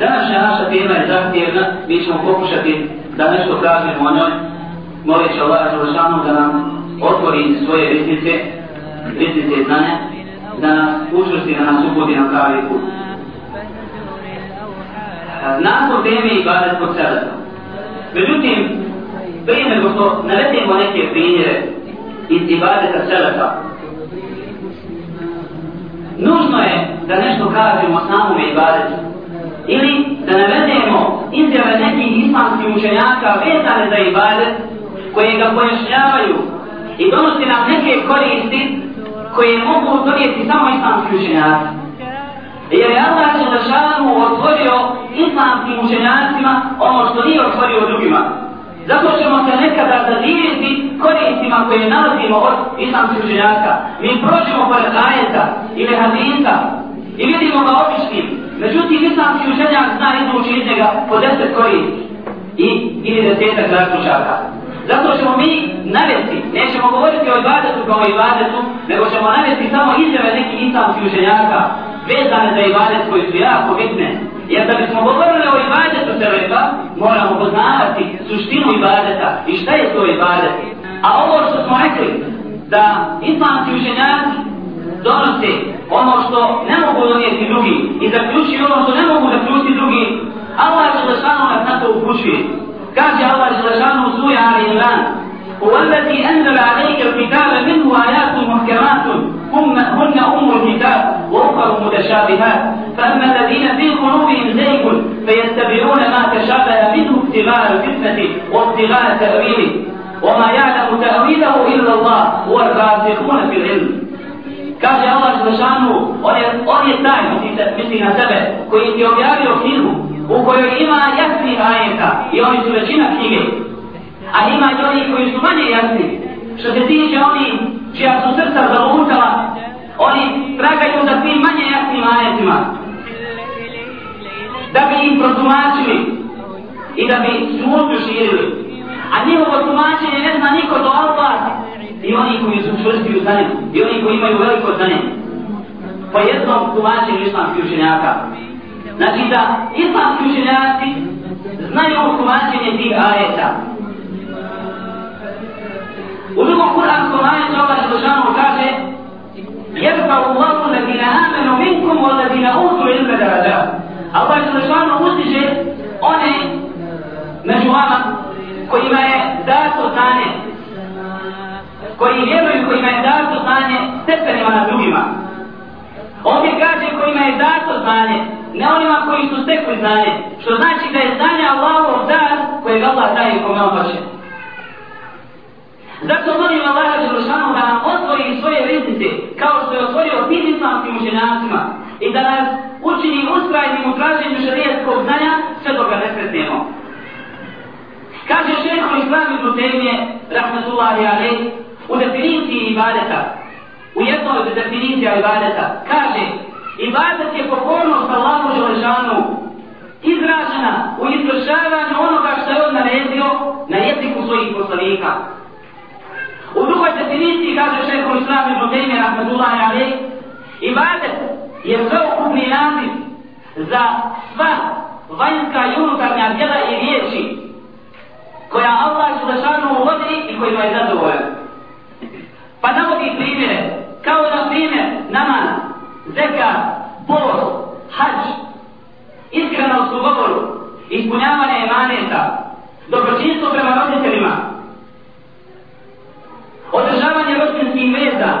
Današnja naša tema je zahtjevna, mi ćemo pokušati da nešto kažemo o njoj. Molit će Allah Želešanu da nam otvori svoje riznice, riznice znanja, da nas učvrsti, da nas upodi na pravi put. Nakon teme i badet kod sebe. Međutim, prije nego što navedemo neke primjere iz ibadeta seleta, nužno je da nešto kažemo o samom ibadetu. Ili da navedemo izjave nekih islamskih učenjaka vezane za ibadet, koje ga pojašnjavaju i donosi nam neke koristi koje mogu donijeti samo islamski učenjaci. Jer je Allah Želešanu otvorio islamskim učenjacima ono što nije otvorio drugima. Zato ćemo se nekada zadiviti koristima koje nalazimo od islamskih učenjaka. Mi prođemo pored ajeta ili hadisa i vidimo ga običnim. Međutim, islamski učenjak zna izvući iz njega po deset koji i ili desetak zaključaka. Zato ćemo mi navesti, nećemo govoriti o ibadetu kao ibadetu, nego ćemo navesti samo izjave nekih islamskih učenjaka vezane za ibadet koji su jako bitne. Jer da bismo govorili o ibadetu Seleka, moramo poznavati suštinu ibadeta i šta je to ibadet. A ovo što smo rekli, da islamski učenjaci donose ono što ne mogu donijeti drugi i zaključi ono što ne mogu zaključiti drugi, Allah Želešanu nas na to upućuje. Kaže Allah Želešanu u suja Ali Imran, هو الذي أنزل عليك الكتاب منه آيات محكمات هن أم الكتاب وأخر متشابهات فأما الذين في قلوبهم زيغ فيتبعون ما تشابه منه ابتغاء الفتنة وابتغاء تأويله وما يعلم تأويله إلا الله هو الراسخون في العلم Kaže Allah Želešanu, on je, on je taj, misli, misli na sebe, koji ti objavio knjigu, u kojoj ima jasni ajeta, i oni su većina knjige, a ima i oni koji su manje jasni, što se tiče oni čija su srca zalutala, oni tragaju za tim manje jasnim ajetima, da bi im protumačili i da bi smutnju širili. A njihovo tumačenje ne zna niko do Allah i oni koji su čvrsti u znanju i oni koji imaju veliko znanje. Po jednom tumačenju islamskih učenjaka. Znači da islamski učenjaci znaju tumačenje tih ajeta. U drugom kuranskom ajetu ova Želešanu kaže Jerba u vlaku na dina amenu minkum od dina utu ilme da rađa. A ova Želešanu utiže one među vama kojima je dato znanje koji vjeruju kojima je dato znanje stepenima na drugima ovdje kaže kojima je dato znanje ne onima koji su stekli znanje što znači da je znanje Allahov dar kojeg Allah daje kome on hoće Zato molim Allaha Đelešanu da nam otvori svoje riznice kao što je otvorio tim islamskim učenjacima i da nas učini uskrajnim u traženju šarijetskog znanja sve dok ga ne sretnemo. Kaže šeho Islam ibn Tejmije, rahmetullahi alaih, u definiciji ibadeta, u jednoj od definicija ibadeta, kaže ibadet je pokornost Allahu Želešanu izražena u izvršavanju onoga što je on naredio na jeziku svojih poslanika. U drugoj definiciji kaže šeho Islam ibn Taymi rahmetullahi alaih, ibadet je sveukupni naziv za sva vanjska i unutarnja djela i riječi koja Allah Želešanu uvodi i kojima je zadovoljan. Pa navodi primjere, kao na primjer namaz, zeka, post, hađ, iskrenost u govoru, ispunjavanje emaneta, dobročinstvo prema roditeljima, održavanje rodinskih veza,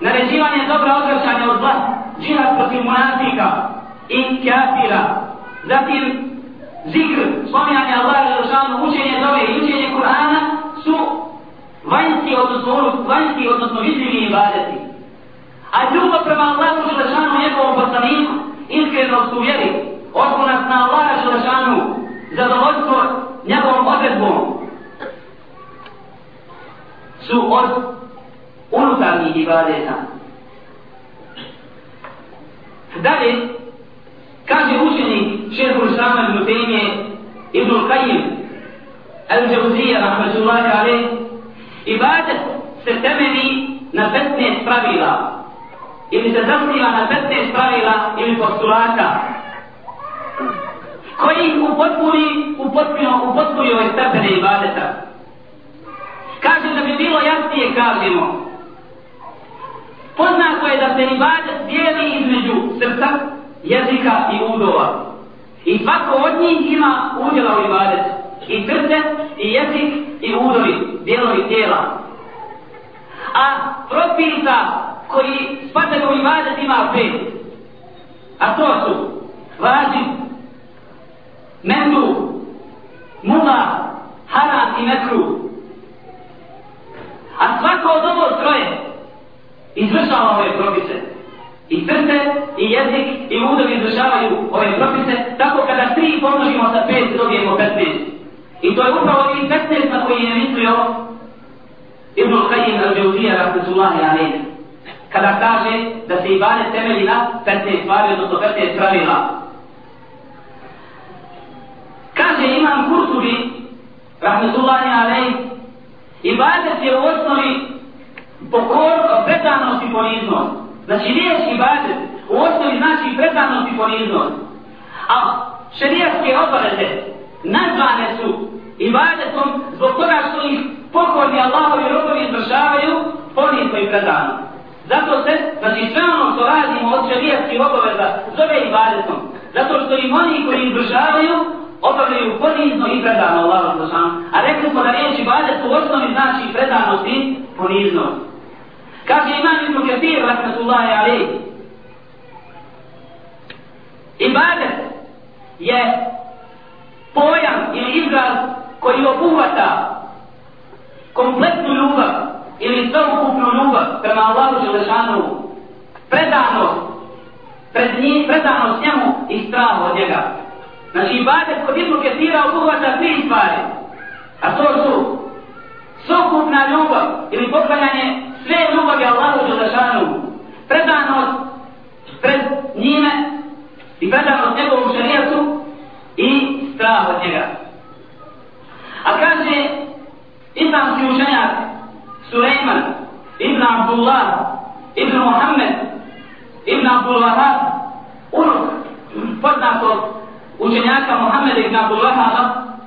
naređivanje dobra odvraćanja od zla, džihad protiv monastika i kafira, zatim zikr, spominjanje Allaha učenje dove i učenje Kur'ana su vanjski, odnosno, ono, vanjski, odnosno vidljivi ibadeti. A ljubav prema Allahu Želešanu, njegovom poslaniku, iskrenost u vjeri, oslonac na Allaha Želešanu, zadovoljstvo njegovom odredbom, su od unutarnjih ibadeta. Dalje, kaže učenik šehr Islama ibn Tejmije ibn Qajim al-Jawzija rahmatullahi alaih ibadet se temeni na 15 pravila ili se zasniva na 15 pravila ili postulata koji ih upotpuni, upotpuni, upotpuni ove stepene ibadeta. Kažem da bi bilo jasnije, kažemo, poznato je da se ibadet dijeli između srca, jezika i udova. I svako od njih ima udjela u ibadetu. I srce, i jezik, i udovi, dijelovi tijela. A propisa koji spadaju u ibadet ima pet. A to su vađib, mendu, mula, haram i mekru. A svako od ovo troje izvršava ove propise. I srce, i jezik, i udovi izvršavaju ove propise, tako kada tri pomnožimo sa pet, dobijemo 15. I to je upravo ovih 15 na koji je mislio Ibn Qayyim al-Jawzija, rahmatullahi alaihi. Kada kaže da se ibade temelji na 15 stvari, odnosno 15 pravila. Kaže imam Kurtubi, rahmatullahi alaihi, ibadet je u osnovi pokor, predanost i poniznost. Znači, riječ ibadet u osnovi znači predanost i poniznost. A šerijaske obaveze nazvane su ibadetom zbog toga što ih pokorni Allahovi robovi izvršavaju ponizno i predano. Zato se, znači sve ono što radimo od šarijatskih obaveza zove ibadetom. Zato što im oni koji izvršavaju obavljaju ponizno i predano Allahu Zalšanu. A rekli smo da riječ ibadet u osnovi znači predanost i poniznost. Kaže imam Ibn Kathir, rahmetullahi alaihi, ibadet je pojam ili izraz koji obuhvata kompletnu ljubav ili celokupnu ljubav prema Allahu Želešanu, predanost, pred njim, predanost njemu i strah od njega. Znači, ibadet kod Ibnu Ketira obuhvata tri stvari. A to su sokupna ljubav ili poklanjanje sve ljubavi Allahu Želešanu, predanost pred njime i predanost njegovom strah od njega. A kaže islamski učenjak Suleiman ibn Abdullah ibn Muhammed ibn Abdullah Wahab unuk poznatog učenjaka Muhammed ibn Abdullah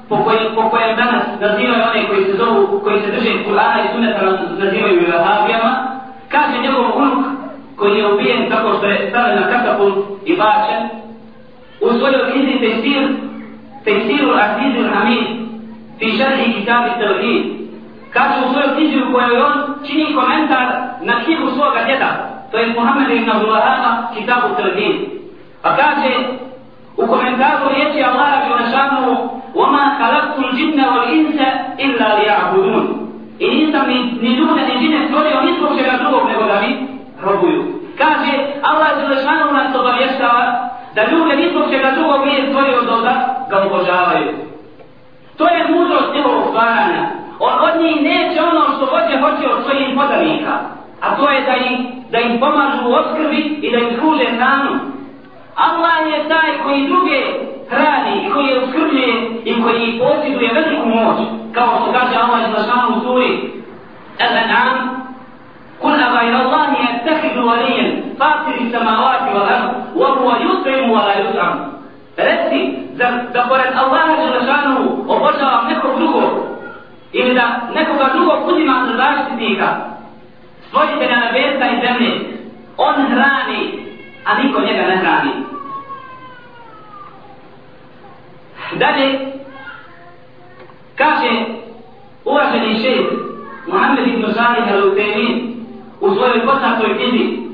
po kojem, po kojem danas nazivaju one koji se zovu, koji se drže Kur'ana i Sunneta nazivaju Vahabijama, kaže njegov unuk koji je ubijen tako što je stavljen na katapult i bačen, u svojoj knjizi Tejsir, Tejsiru Azizul Hamid, fi šarhi kitabi Telhid, kaže u svojoj knjizi u kojoj on čini komentar na knjigu svoga djeda, to je Muhammed ibn Abdullahama, kitabu Telhid. Pa kaže, u komentaru riječi Allah Želešanu وَمَا خَلَقْتُ الْجِنَّ وَالْإِنْسَ إِلَّا لِيَعْبُدُونَ I nisam ni, ni ljude, ni džine stvorio ni zbog čega drugog nego da mi robuju. Kaže, Allah Želešanu nas obavještava da ljude ni zbog čega drugog nije stvorio do da ga obožavaju. To je mudrost njegovog stvaranja. On od njih neće ono što hoće hoće od svojih podanika. A to je da im, da im pomažu u obskrbi i da im kruže hranu. Allah je taj koji druge hrani, koji je uskrbljuje i koji posjeduje veliku moć, kao što kaže Allah za šanu u suri Al-An'am, قل أغير الله يتخذ وليا فاطر السماوات والأرض وهو يطعم ولا يطعم Reci, da, da pored Allaha Đelešanu obožavam nekog drugog ili da nekoga drugog uzima za zaštitnika stvoritelja nebesa i zemlje on hrani, a niko njega ne hrani. Dalje, kaže uvaženi šejh Muhammed ibn Salih al-Utaymin u svojoj poznatoj knjizi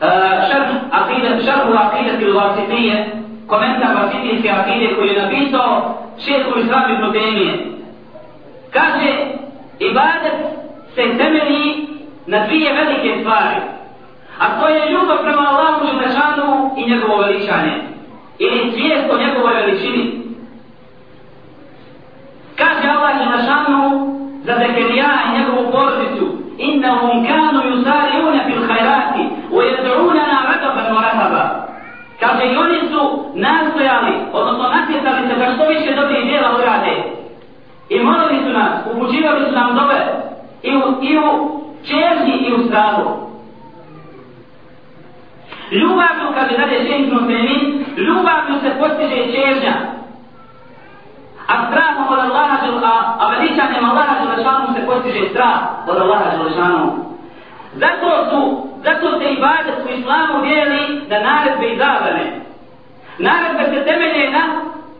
شرح akide, شرح akide til-Vasitije, komentar Vasitijske akide koji je napisao šejh u Islam ibn Utaymin. Kaže, ibadet se temelji na dvije velike stvari, a to je ljubav prema Allahu i njegovo veličanje ili svijest o njegovoj veličini. Kaže Allah je za Zekerija i njegovu porodicu innahum Kaže, i oni su nastojali, odnosno nasjetali se da što više dobri djela urade. I molili su nas, upuđivali su nam dobe i u, i u čežnji i u strahu. Ljubavno, kaže dalje Šenik Nusemin, ljubavno se postiže čežnja. A strahom od Allaha, a, a veličanjem Allaha Želešanu se postiže strah od Allaha Želešanu. Zato su, zato se i badet u islamu dijeli na naredbe i zabrane. Naredbe se temelje na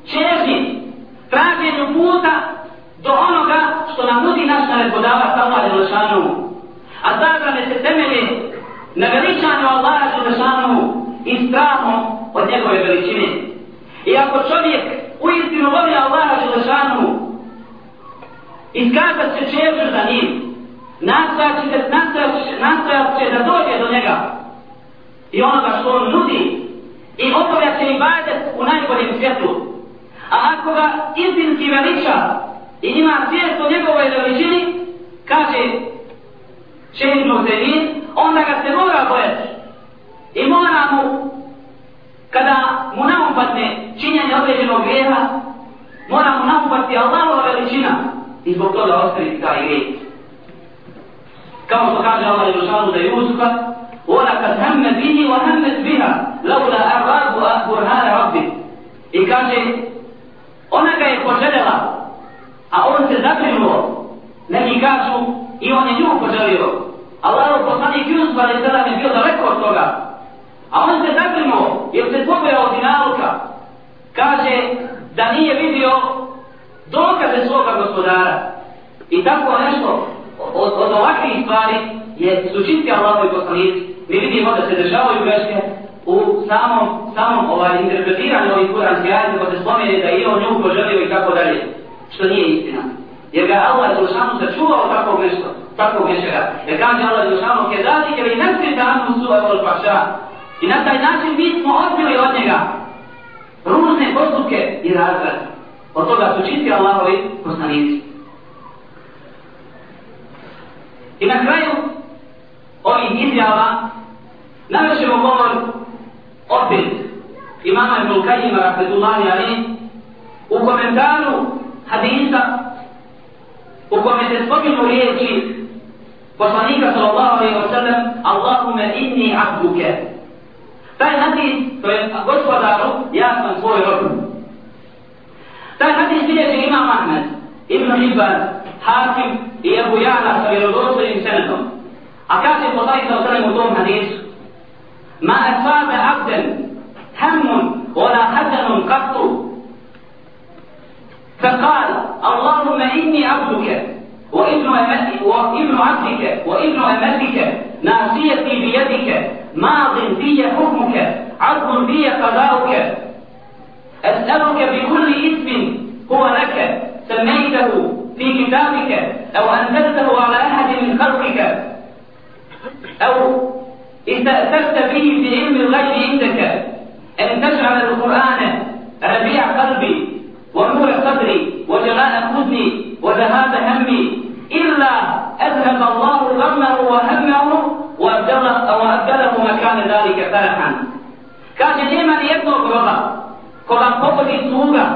čežnji, traženju puta do onoga što nam nudi naš naredbodavac Allaha Đelešanu. A zabrane se temelje na veličanju Allaha Đelešanu i strahom od njegove veličine. I ako čovjek u istinu voli Allaha Đelešanu, iskazat će čežnju za njim, nastojat će, nastojat, će, nastojat će da dođe do njega i onoga što on nudi i obavlja će ibadet u najboljem svijetu. A ako ga istinski veliča i ima svijest o njegovoj veličini, kaže šehrinu zemlji, onda ga se mora bojati. I mora mu, kada mu naumpadne činjenje određenog grijeha, mora mu naupati Allahova veličina i zbog toga ostaviti taj grijeh. كما قال الله يشار الى يوسف ولقد همت به وهمت بها لولا اعراب برهان هذا ربي ona ga je poželjela, a on se zabrinuo, ne mi kažu, i on je nju poželio. Allah u poslani Kjuzba ne sada mi bio daleko od toga. A on se zabrinuo, jer se pobeo od dinaluka. Kaže da nije vidio dokaze svoga gospodara. I tako nešto, od, od ovakvih stvari je su čisti Allahovi poslanici. Mi vidimo da se dešavaju greške u samom, samom ovaj, interpretiranju ovih kuranskih ajde pa se spomeni da je on nju poželio i tako dalje. Što nije istina. Jer ga Allah je Zulšanu sačuvao takvog nešto, takvog nečega. Jer kaže Allah je Zlušanu, ke dati ke li nesri da su evol paša. I na taj način mi smo odbili od njega ružne postupke i razred. Od toga su čisti Allahovi poslanici. I na kraju ovih izjava navršimo govor opet imama Ibn Kajima Rahmetullahi Ali u komentaru hadisa u kome se spominu riječi poslanika sallallahu alaihi wa sallam Allahume inni abduke taj hadis to je gospodaru ja sam svoj rob. Taj hadis bilježi imam Ahmed Ibn Hibban Hakim i Ebu Jana sa vjerodostojnim senedom. A kaže poslanik sa osrem u tom hadisu, Ma esabe abden hammun wala hadanun qattu فقال اللهم إني عبدك وابن أمتك وابن عبدك وابن أمتك ناصيتي بيدك ماض في حكمك عدل في قضاؤك أسألك بكل اسم هو لك سميته في كتابك أو أنزلته على أحد من خلقك أو استأثرت به في علم الغيب عندك. أن تجعل القرآن ربيع قلبي ونور صدري وجلاء حزني وذهاب همي. إلا أذهب الله غمه وهمه وأبدله, مكان ذلك فرحا. كان نيما يبنو كبابا. pogodi tuga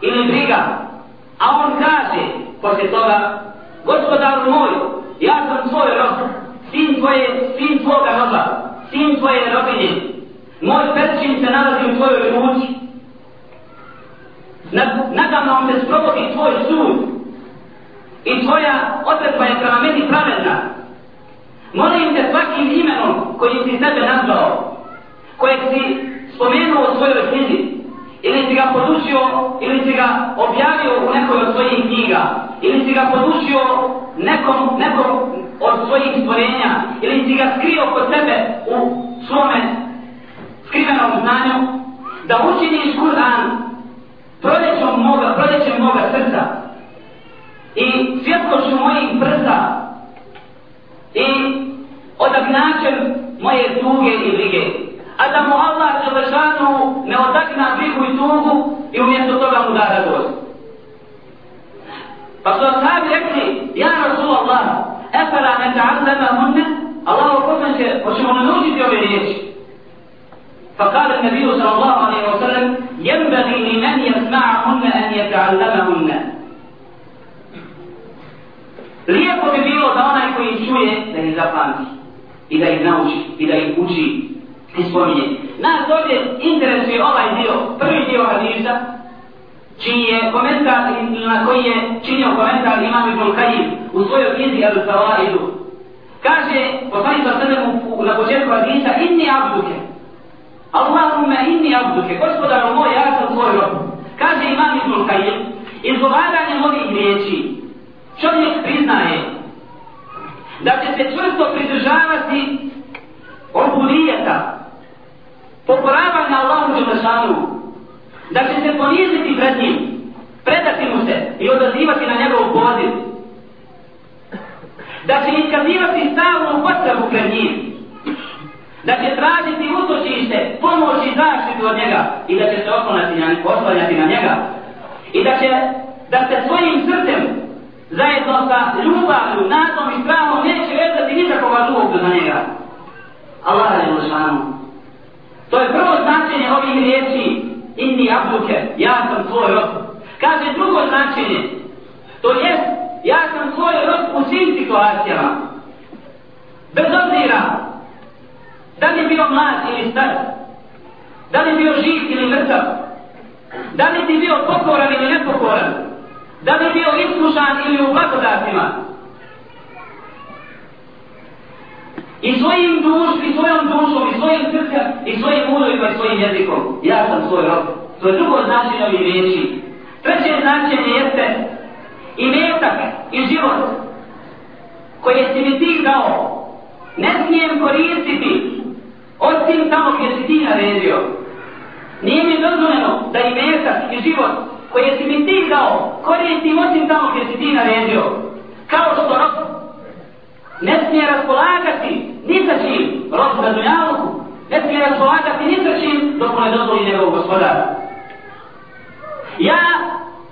ili briga, a on kaže poslije toga, gospodaru moj, ja sam tvoj rob, sin tvoje, sin tvoga roba, sin tvoje robinje, moj perčin se nalazi u tvojoj ruci, nadamno se sprovodi tvoj sud i tvoja odredba je prema meni pravedna. Molim te svakim imenom koji si sebe nazvao, kojeg si spomenuo u svojoj knjizi, ili si ga podučio, ili si ga objavio u nekoj od svojih knjiga, ili si ga podučio nekom, nekom od svojih stvorenja, ili si ga skrio kod sebe u svome skrivenom znanju, da učiniš Kur'an proljećom moga, proljećem moga srca. I svjetlošću mojih prsa i odagnaćem moje tuge i brige a da mu Allah Đelešanu ne odakna brigu i tugu i umjesto toga mu da radost. Pa su ashabi rekli, ja Rasulallah, efela ne ta'allama hunne, Allah upoznam se, hoćemo ne naučiti ove riječi. فقال النبي صلى الله عليه وسلم ينبغي لمن يسمعهن أن يتعلمهن Lijepo bi bilo da onaj koji čuje da ih zapamti i da ih nauči i da ih uči spominje. Nas ovdje interesuje ovaj dio, prvi dio hadisa, čiji je komentar, na koji je činio komentar imam Ibn Kajim u svojoj knjizi Al Sawaidu. Kaže, poslani sa sredem na početku Hadisa, inni abduke. Allahumma inni abduke. Gospodaru moj, ja sam tvoj rob. Kaže imam Ibn Kajim, izgovaranjem ovih riječi, čovjek priznaje da će se čvrsto pridržavati obudijeta, pokoravanja Allahu Đelešanu, da će se poniziti pred njim, predati mu se i odazivati na njegov poziv, da će iskazivati stavnu potrebu pred njim, da će tražiti utočište, pomoć i zaštitu od njega i da će se oslanjati na njega i da će da se svojim srcem zajedno sa ljubavlju, nadom i strahom neće vezati nikakvoga drugog do njega. Allah je ušanu. To je prvo značenje ovih riječi inni abduke, ja sam tvoj rob. Kaže drugo značenje, to jest ja sam tvoj rob u svim situacijama. Bez obzira da li bio mlad ili star, da li bio živ ili mrtav, da li ti bio pokoran ili nepokoran, da li bio iskušan ili u blagodatima. I svojim duš, i svojom dušom, i svojim srcem, i svojim udovima, i svojim jezikom. Ja sam svoj rob. To je drugo značenje ovih riječi. Treće značenje jeste i metak, i život, koje si mi ti dao, ne smijem koristiti, osim tamo gdje si ti naredio. Nije mi dozvoljeno da i metak i život koje si mi ti dao koristim osim tamo gdje si ti naredio. Kao što rob ne smije raspolagati ni sa čim rob za dunjaluku. Ne smije raspolagati ni sa čim dok mu ne dozvoli njegov gospodar. Ja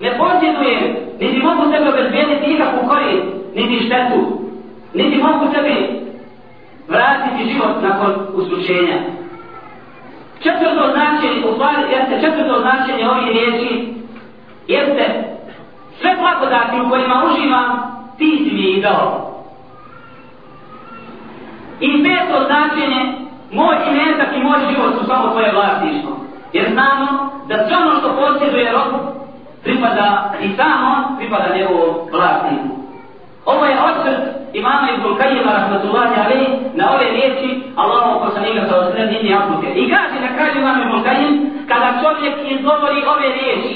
ne posjedujem, niti mogu sebe obezbijediti nikakvu korist, niti štetu, niti mogu sebi vratiti život nakon uslučenja. Četvrto značenje, u stvari, jeste četvrto značenje ovih riječi, jeste sve blagodati u kojima uživam, ti si mi ih dao. I peto značenje, moj imetak i moj život su samo tvoje vlasništvo. Jer znamo da sve ono što posjeduje rob, pripada i samo pripada njegovom vlasniku. Ovo je osvrt imama Ibn Kajima rahmatullahi alaih na ove riječi Allahom poslanika sa osrednjeni apuke. I kaže na kraju imam Ibn Kajim kada čovjek izgovori ove riječi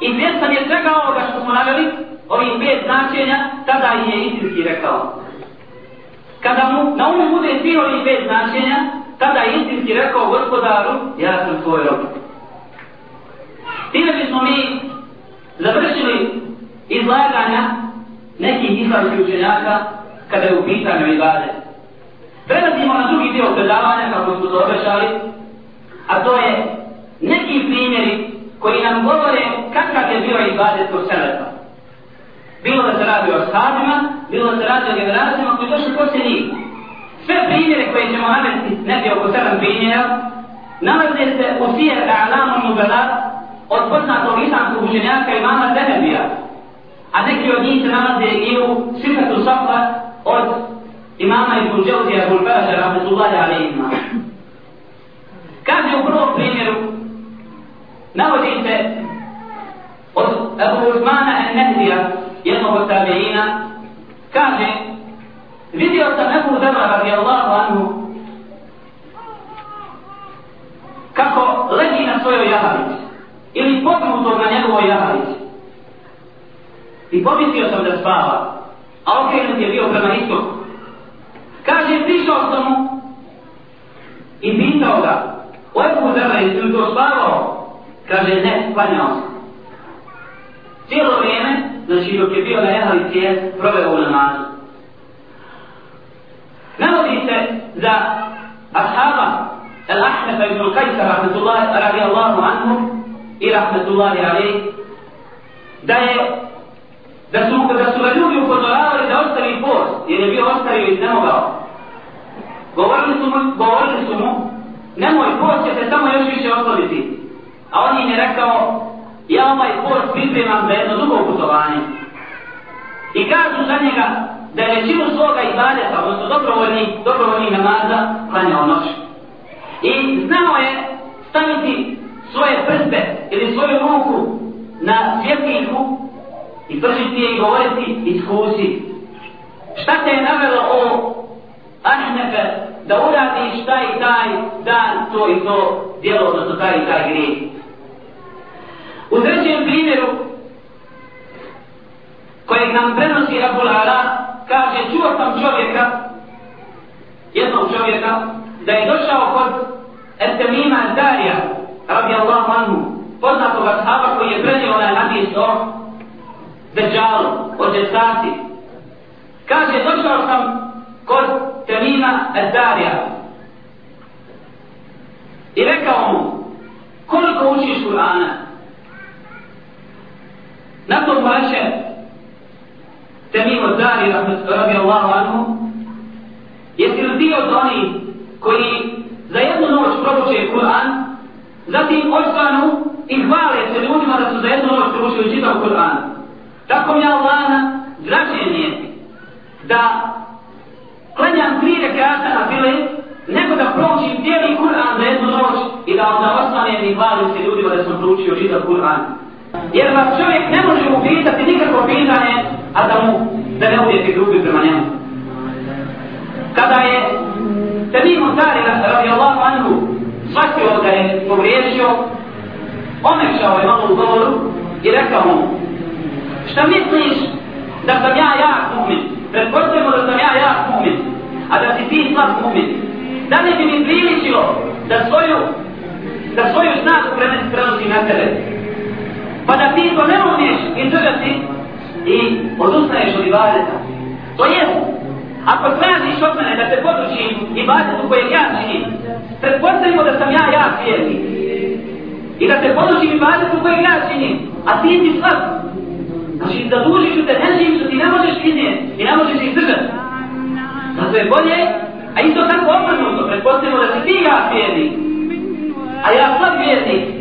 i svjestan je svega ovoga što smo naveli, ovih pet značenja, tada je istinski rekao. Kada mu na umu bude svi ovih pet značenja, tada je istinski rekao gospodaru, ja sam tvoj rob. Time bismo mi završili izlaganja nekih islamskih učenjaka kada je u pitanju ibade. Prelazimo na drugi dio predavanja kako smo to obećali, a to je neki primjeri koji nam govore kakav je bio ibadet kod Selefa. Bilo da se radi o sahabima, bilo da se radi o generacijama koji došli poslije njih. Sve primjere koje ćemo navesti, neki oko sedam primjera, nalaze se u Sijer A'lamu Nubela od poznatog islamskog učenjaka imama Zehebija, a neki od njih se nalaze i u Sifatu Safa od imama Ibn Dželzija Ibn Beraša, rahmetullahi alaihima. Kaže u prvom primjeru, navodi se od Abu Usmana al-Nahdija, jednog od tabeina, kaže, vidio sam Abu Dara radijallahu anhu, kako leži na svojoj jahalici, ili poknutog na njegovoj jahalici. I pomislio sam da spava, a okrenut je bio prema istoku. Kaže, prišao sam mu i pitao ga, o Ebu Zerra, jesi li to spavao? Kaže, ne, klanjao sam. Cijelo vrijeme, znači dok je bio na jahalici, je proveo u namazu. Navodi se za ashaba Al-Ahnefa ibn Kajsa, rahmetullahi, radijallahu anhu, i rahmetullahi alaih, da je da su, da su ga ljudi upozoravali da ostavi post, jer je bio ostavio i ne mogao. Govorili su mu, govorili su mu, nemoj post će se samo još više osloviti. A on im je rekao, ja ovaj kurs pripremam za jedno dugo putovanje. I kažu za njega da je većinu svoga ibadeta, odnosno dobrovoljni, dobrovoljni namaza, klanjao noć. I znao je staviti svoje prste ili svoju ruku na svjetliku i pržiti je i govoriti iskusi. šta te je navelo o Ahnefe da uradiš taj i taj dan, to i to djelo, odnosno taj i taj grijeh. U trećem primjeru, kojeg nam prenosi Abul Ala, kaže, čuo sam čovjeka, jednog čovjeka, da je došao kod Etemima Darija, radi Allahu anhu, poznatog ashaba koji je prenio onaj hadis o Dejalu, o Džesati. Kaže, došao sam kod Temima Darija i rekao mu, koliko učiš Kur'ana? Na tom Temimo Temim Dari, radi Allahu anhu, jesi li ti od onih koji za jednu noć probuče Kur'an, zatim ostanu i hvale se ljudima da su za jednu noć probučili čitav Kur'an. Tako mi Allahna draženje da klanjam tri rekata na file, nego da proučim cijeli Kur'an za jednu noć i da onda ostanem i hvalim se ljudima da sam proučio čitav Kur'an. Jer vas čovjek ne može upitati nikakvo pitanje, a da mu da ne uvijek grubi prema njemu. Kada je Temim Utari radi Allahu anhu shvatio da je pogriješio, omešao je malo u govoru i rekao mu šta misliš da sam ja ja mu'min? Pretpostavimo da sam ja ja mu'min, a da si ti slab mu'min. Da li bi mi priličilo da svoju da svoju snagu prenosi na tebe? Pa da ti to ne možeš izdržati i odustaješ od ibadeta. To je, Ako tražiš od mene da te podučim ibadetu kojeg ja činim, pretpostavimo da sam ja ja vjernik. I da te podučim ibadetu kojeg ja činim, a ti ti slab. Znači, da dužiš u te nežim što ti ne možeš iznijeti i ne možeš izdržati. Zato je bolje, a isto tako obrnuto, pretpostavimo da si ti ja vjernik. A ja slab vjernik.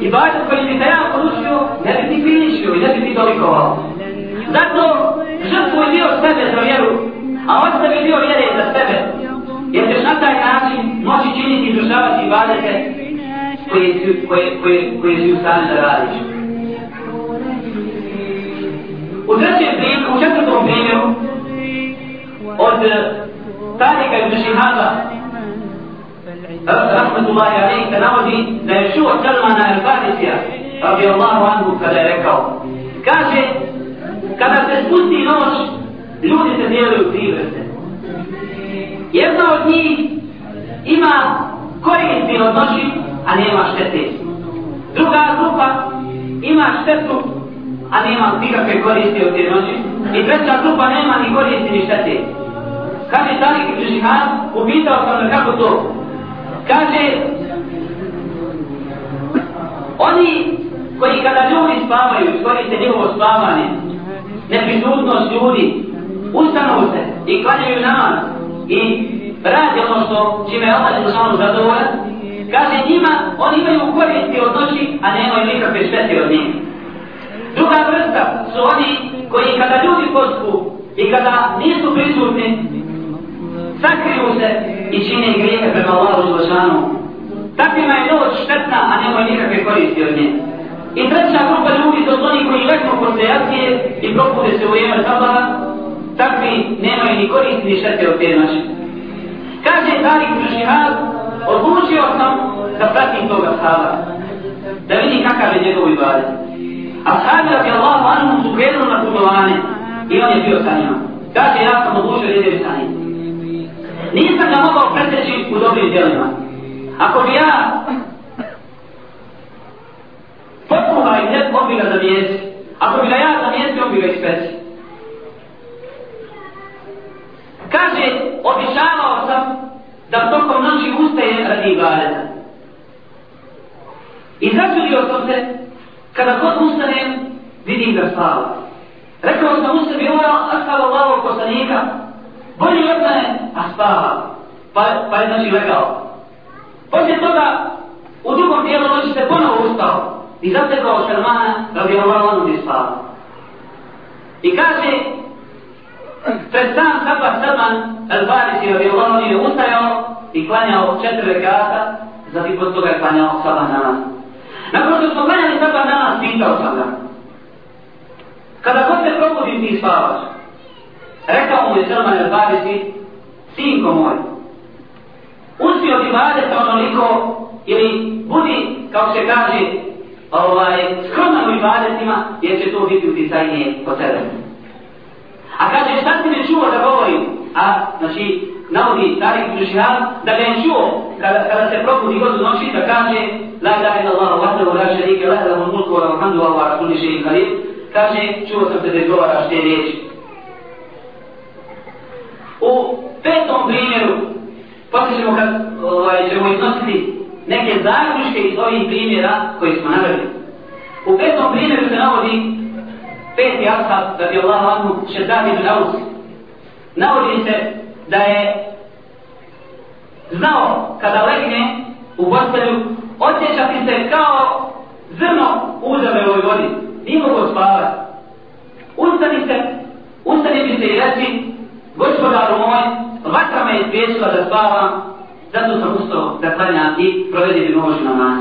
I bađa koji bi te ja podučio, ne bi ti priličio i ne bi ti dolikovao. Zato žrtvuj dio sebe za vjeru a ostavi dio vjere za sebe, jer ćeš na taj način moći činiti i izvršavati ibadete koje koje, koje, koje si u stanju da radiš. U trećem primjeru, u četvrtom primjeru, od eh, Tarika ibn Šihaba, Rahmetullahi alaih, se navodi da je čuo Salmana al-Farisija, radi Allahu anhu, kada je rekao, kaže, kada se spusti noć, ljudi se dijeli u tri vrste. Jedna od njih ima koristi od noći, a nema štete. Druga grupa ima štetu, a nema nikakve koristi od te noći. I treća grupa nema ni koristi ni štete. Kaže Talik i Žihan, upitao sam kako to. Kaže, oni koji kada ljudi spavaju, koriste njihovo spavanje, neprisutnost ljudi, ustanu se i klanjaju namaz i radi ono što čime je Allah Đelšanu zadovoljan, kaže njima, oni imaju koristi od noći, a nemaju nikakve štete od njih. Druga vrsta su oni koji kada ljudi pospu i kada nisu prisutni, sakriju se i čine grijehe prema Allahu Đelšanu. Takvima je noć štetna, a nema nikakve koristi od nje. I treća grupa ljudi to su oni koji leknu posle jacije i propude se u vrijeme sabaha, takvi nemaju ni koristi ni štete od te noći. Kaže Tarik Žihad, odlučio sam da pratim toga sahaba, da vidim kakav je njegov ibadet. A sahabi radi Allahu anhu su krenuli na putovane i on je bio sa njima. Kaže, ja sam odlučio da idem sa njim. Nisam ga mogao preteći u dobrim djelima. Ako bi ja potpuno i ne, on bi ga zamijesi. Ako bi ga ja zamijesi, on bi ga ispeci. Kaže, obišavao sam da tokom noći ustaje radi ibadeta. I začudio sam se, kada god ustanem, vidim ga spava. Rekao sam u sebi, ovo je astalo lavo poslanika, bolje od mene, a spava. Pa, pa je znači legao. Poslije toga, u drugom dijelu noći se ponovo ustao i zatekao Šermana da bi ovo lavo bi spava. I kaže, Pred sam Saba Salman Al-Farisi radi Allah je ustajao i klanjao četiri rekata, zatim pod toga je klanjao Saba namaz. Nakon što smo klanjali Saba namaz, pitao sam ga. Kada god se probudim ti spavaš, Rekao mu je Salman al-Farisi, sinko moj, uspio ti vadeta onoliko, ili budi, kao se kaže, ovaj, skromno u ibadetima, jer će to biti uticajnije po tebe. A kaže, šta si me čuo da govorim? A, znači, navodi Tarik Dušihar, da ga je čuo kada, kada se probudi god u noći, da kaže, La ilaha illa Allah, vahdahu la šarike, la ilaha mulku, wa alhamdu, wa wa rasuli še'in kalim, kaže, čuo sam se da izgovaraš te riječi. U petom primjeru, poslije ćemo kad ovaj, ćemo iznositi neke zaključke iz ovih primjera koji smo naveli. U petom primjeru se navodi peti ashab, da bi Allah vanhu, šedad ibn Aus. Navodi se da je znao kada legne u postelju, osjećati se kao zrno u uzavevoj vodi. Nije mogo spavati. Ustani se, ustani bi se i reći, gospodaru moj, vatra me je da spavam, zato sam ustao da klanjam i provedim bi noć na nas.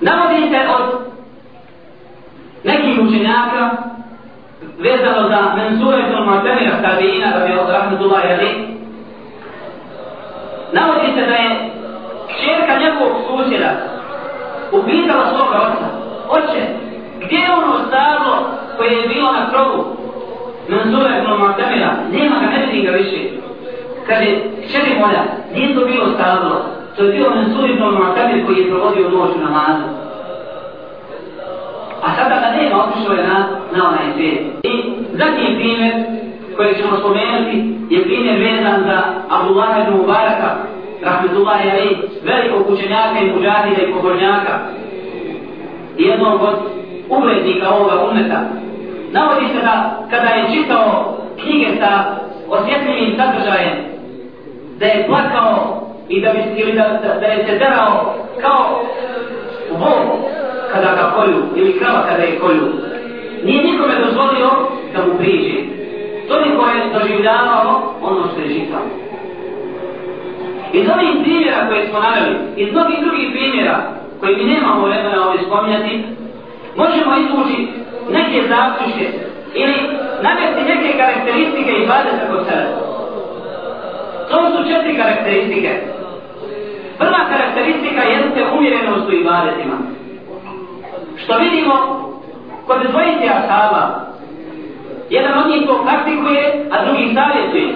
Navodi se od nekih učenjaka vezano za mensure ibn Mu'tamira Tabiina radi Allah rahmetullahi ali navodi se da je čerka njegovog susjeda upitala svoga oca oče, gdje je ono stablo koje je bilo na krovu mensure ibn nema ga, ne vidim ga više kaže, čeri moja, nije to bilo stavilo, to je bio mensure ibn Mu'tamir koji je provodio noć u namazu a sada ga nema, otišao je na, na onaj svijet. I zadnji primjer koji ćemo spomenuti je primjer vezan za Abdullah ibn Mubaraka, rahmetullahi alaih, velikog učenjaka i muđahida i pobožnjaka, jednog od uglednika ovoga umeta. Navodi se da kada je čitao knjige sa osjetljivim sadržajem, da je plakao i da, bi, ili da, da, da je se derao kao vol kada ga kolju, ili krava kada je kolju. Nije nikome dozvolio da mu priđe. Toliko je doživljavao ono što je žitao. Iz ovih primjera koje smo naveli, iz mnogih drugih primjera koji mi nemamo vremena ovdje spominjati, možemo izvući neke zaključke ili navesti neke karakteristike i bade za kod sebe. To su četiri karakteristike. Prva karakteristika jeste umjerenost u ibadetima. Što vidimo kod dvojice ashaba, jedan od njih to praktikuje, a drugi savjetuje.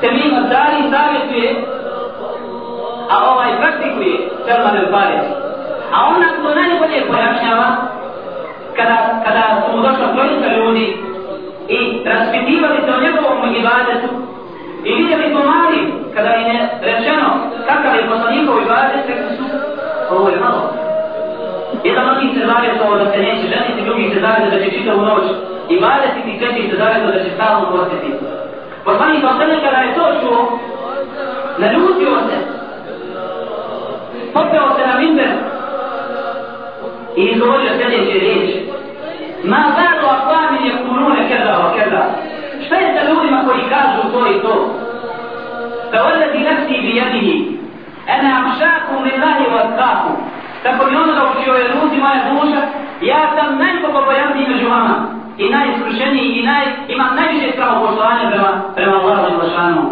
Temim Azari savjetuje, a ovaj praktikuje Selman el Fares. A on nam to najbolje pojašnjava kada, kada su mu došla trojica ljudi i raspitivali se o njegovom ibadetu i vidjeli to mali kada im je rečeno kakav je poslanikov ibadet, rekli su, ovo je malo, Jedan od njih se zavjetao da se neće ženiti, drugi se zavjetao da će čitavu noć i valjati i treći se zavjetao da će stalno postiti. Poslanik sam sve kada je to čuo, naljutio se, popeo se na minber i izgovorio sljedeće riječi. Ma zadu akvami je kurune kada o kada. Šta je sa ljudima koji kažu to i to? Da odleti nafsi bi jedihi. Ene amšakum lillahi wa skakum. Tako mi onoga učio je ljudi moja duša, ja sam najpopobojaniji među vama i najiskrušeniji i naj, imam najviše stramo poštovanja prema, prema Allahu i Lašanu.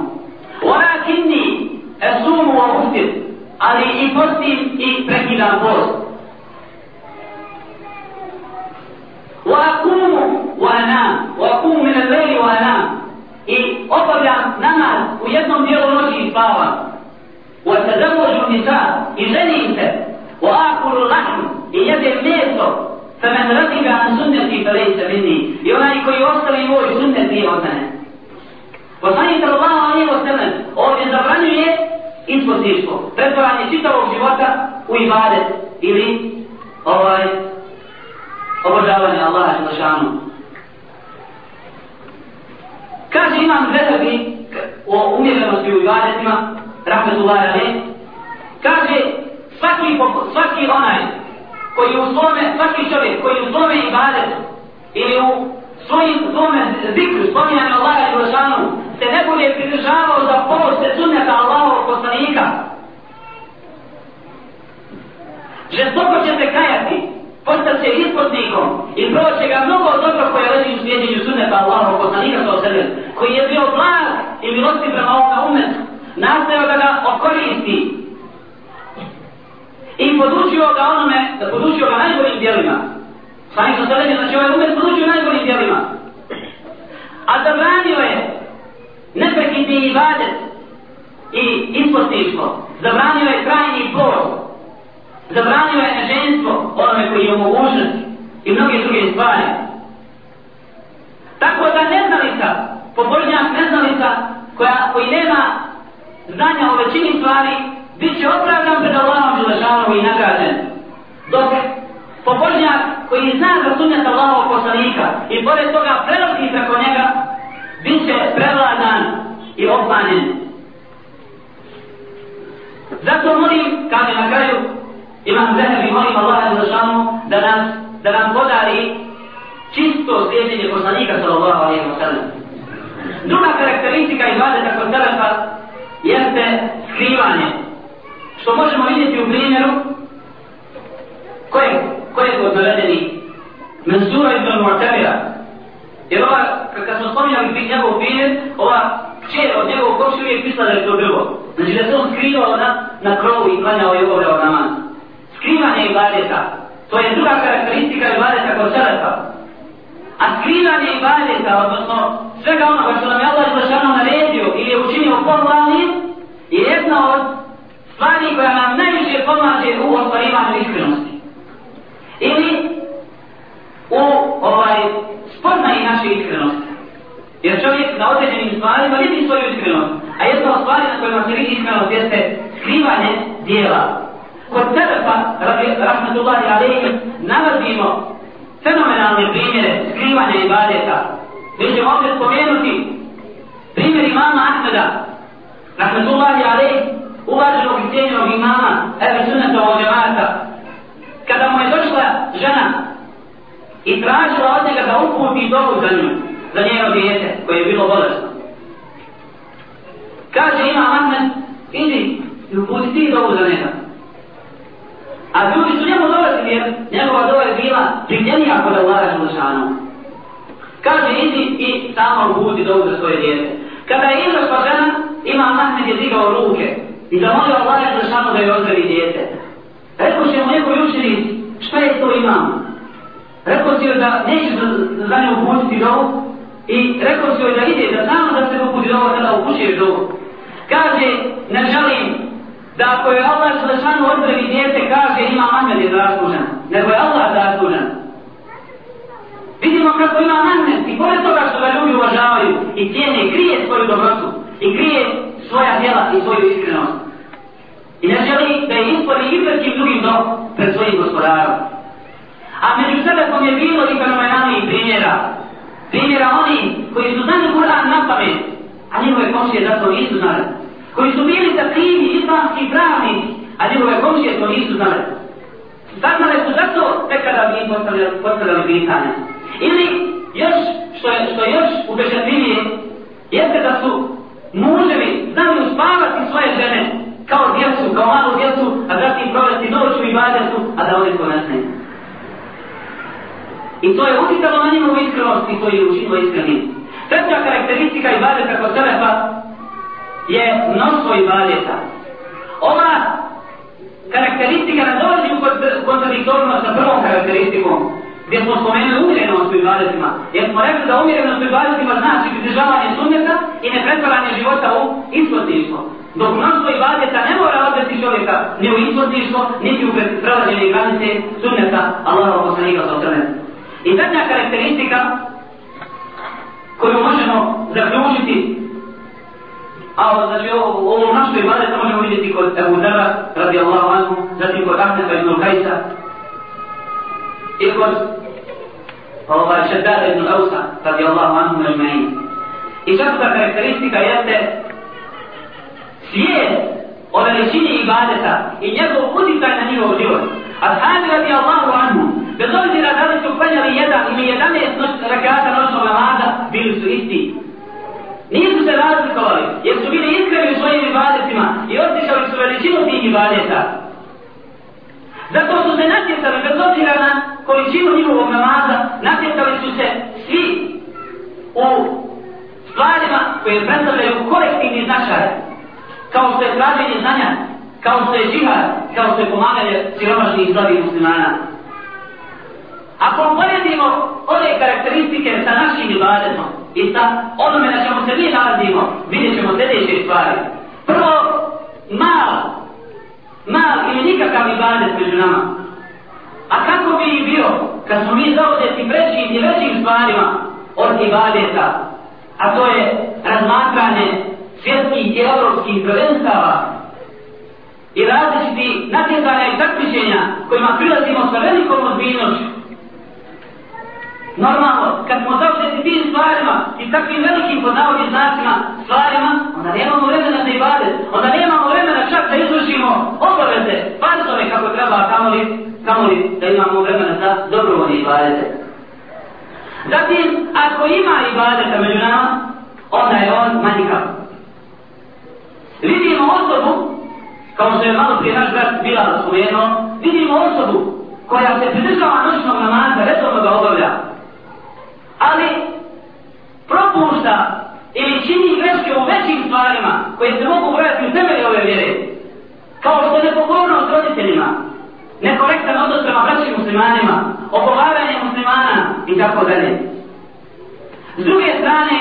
Ona kinni esumu wa uftir, ali i postim i prekidam post. Wa akumu wa anam, wa akumu min al-lejli wa anam. I obavljam namaz u jednom dijelu noći i spavam. Wa tadamužu nisa i ženim se وآكل اللحم يجد ميسو فمن رغب عن سنتي فليس مني يونا يكو يوصل يموي سنتي وسنة Poslanik sallallahu alaihi wa sallam ovdje zabranjuje ispostištvo, pretvaranje čitavog života u ibadet ili ovaj obožavanje Allaha Đelešanu. Kaže imam Zezabi o umjerenosti u ibadetima, rahmetullahi alaih, kaže svaki, svaki onaj koji u svome, svaki čovjek koji u svome ibadetu ili u svojim svome zikru, spominjanju Allaha Đelešanu, se ne bude pridržavao za poste sunneta Allahovog poslanika, žestoko će se kajati, postati će ispotnikom i proće ga mnogo dobro koje leži u svijedinju sunneta Allahov poslanika sa osrljen, koji je bio blag i milosti prema ovoga umetu, nastavio da ga okoristi i podučio ga onome, da podučio ga najboljim dijelima. Sami sa osrljen, znači ovaj umet podučio najboljim dijelima. A zabranio je neprekidni ibadet i ispotništvo. Zabranio je krajni post zabranio je ženstvo onome koji je mogućnost i mnoge druge stvari. Tako da neznalica, pobožnjak neznalica, koja, koji nema znanja o većini stvari, bit će opravdan pred Allahom Želešanovu i nagrađen. Dok pobožnjak koji zna za sunnet Allahovog poslanika i pored toga prelazi preko njega, bit će prevladan i obmanjen. Zato molim, kaže na kraju, Imam Zehebi molim Allah za šanu da nas da nam podari čisto slijedjenje poslanika sallallahu alaihi wa sallam. Druga karakteristika ibadeta kod Selefa jeste skrivanje. Što možemo vidjeti u primjeru koje, koje su odnavedeni Mansura ibn Mu'tabira. Jer ova, kad smo spominjali njegov primjer, ova kćer od njegovog koši je pisala da je to bilo. Znači da se on skrivao na, na krovu i klanjao i obavljao namaz skrivanje ibadeta. To je druga karakteristika ibadeta kod selefa. A skrivanje ibadeta, odnosno svega onoga što nam je Allah izlašano naredio ili je učinio formalnim, je jedna od stvari koja nam najviše pomaže u ostvarivanju iskrenosti. Ili u ovaj, spoznaji naše iskrenosti. Jer čovjek na određenim stvarima vidi svoju iskrenost. A jedna od stvari na kojima se vidi iskrenost jeste skrivanje dijela kod Selefa, rahmatullahi alaihi, nalazimo fenomenalne primjere skrivanja ibadeta. Mi ćemo ovdje spomenuti primjer imama Ahmeda, rahmatullahi alaihi, uvaženog i cijenjenog imama, evi sunata ovog džemata, kada mu je došla žena i tražila od njega da uputi dobu za nju, za njeno dijete koje je bilo bolesno. Kaže imam Ahmed, idi i uputi ti dobu za njega. A ljudi su njemu dolazili jer njegova dova je bila primljenija kod Allaha Želešanu. Kaže, idi i samo budi dovu za svoje djete. Kada je izašla pa žena, ima Ahmed je digao ruke i zamolio Allaha Želešanu da je ozdravi djete. Rekao će mu njegovi učenici, šta je to imam? Rekao si joj da neće za, za nju uputiti dovu i rekao si joj da ide, da samo da se uputi dovu, da upućeš dovu. Kaže, ne želim da ako je Allah Želešanu odrevi djete, kaže ima Ahmed je zaslužen, nego je Allah zaslužen. Vidimo kako ima Ahmed i pored toga što ga ljudi uvažavaju i cijene, krije svoju dobrotu i krije svoja djela i svoju iskrenost. I ne želi da je ispori i pred drugim dom pred svojim gospodarom. A među sebe kom je bilo i fenomenalnih primjera. Primjera oni koji su znali Kur'an na pamet, a njihove komšije zato nisu znali koji su bili takvimi islamski pravnici, a njegove komšije to nisu znali. Saznale su zato tek kada bi im postavljali pitanje. Ili još, što je, što je još upešatljivije, jeste da su muževi znali uspavati svoje žene kao djecu, kao malu djecu, a zatim provesti noću i badetu, a da oni to ne znaju. I to je utitalo na njegovu iskrenost i to je učinilo iskrenim. Treća karakteristika i badeta kod Selefa je mnoštvo ibadeta. Ova karakteristika ne dolazi u kontradiktornost sa prvom karakteristikom, gdje smo spomenuli umjerenost u ibadetima. Jer smo rekli da umjerenost u ibadetima znači pridržavanje sunneta i nepretvaranje života u ispotništvo. Dok mnoštvo ibadeta ne mora odvesti čovjeka ni u ispotništvo, niti u prelaženje granice sunneta Allahova poslanika sa osrme. I zadnja karakteristika koju možemo zaključiti A znači ovo, ovo našto ibadet možemo vidjeti kod Ebu Dara radi Allahu anhu, zatim kod Ahmeda ibn Kajsa i kod ovaj Šeddada ibn Ausa radi Allahu anhu međmein. I četvrta karakteristika jeste svijet o veličini ibadeta i njegov utjecaj na njegov život. Ashabi radi Allahu anhu, bez obzira da li su klanjali jedan ili jedanest rakata noćnog namaza, bili su isti. Nisu se razlikovali, jer su bili iskreni u svojim ibadetima i osjećali su veličinu tih ibadeta. Zato su se natjecali bez obzira na količinu njihovog namaza, natjecali su se svi u stvarima koje predstavljaju kolektivni značaj, kao što je traženje znanja, kao što je džihad, kao što je pomaganje siromašnih i slabih muslimana. Ako uporedimo ove karakteristike sa našim ibadetom i sa onome na čemu se mi nalazimo, vidjet ćemo sljedeće stvari. Prvo, mal, mal ili nikakav ibadet među nama. A kako bi i bio kad smo mi zauzeti prećim i većim stvarima od ibadeta, a to je razmatranje svjetskih i evropskih prvenstava i različiti natjecanja i takmičenja kojima prilazimo sa velikom odbiljnošću. Normalno, kad smo zauzeti tim stvarima i takvim velikim podnavodnim znacima stvarima, onda nemamo vremena za ibadet, onda nemamo vremena čak da izvršimo obaveze, farzove kako treba, kamoli, kamoli da imamo vremena za dobrovodne ibadete. Zatim, ako ima ibadeta među nama, onda je on manjikav. Vidimo osobu, kao što je malo prije naš brat Bilal spomenuo, vidimo osobu koja se pridržava noćnog namaza, redovno ga obavlja, ali propušta ili čini greške u većim stvarima koje se mogu brojati u temelje ove vjere, kao što je nepokornost roditeljima, nekorektan odnos prema braćim muslimanima, opovaranje muslimana i tako dalje. S druge strane,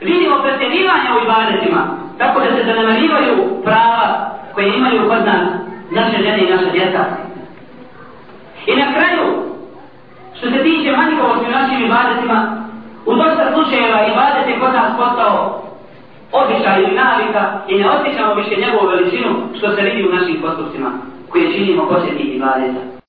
vidimo pretjerivanje u ibadetima, tako da se zanemarivaju prava koje imaju kod nas naše žene i naše djeca. I na kraju, što se tiče manjkavosti u našim ibadetima, u dosta slučajeva ibadet je kod nas postao običaj ili navika i ne osjećamo više njegovu veličinu što se vidi u našim postupcima koje činimo posjetnih ibadeta.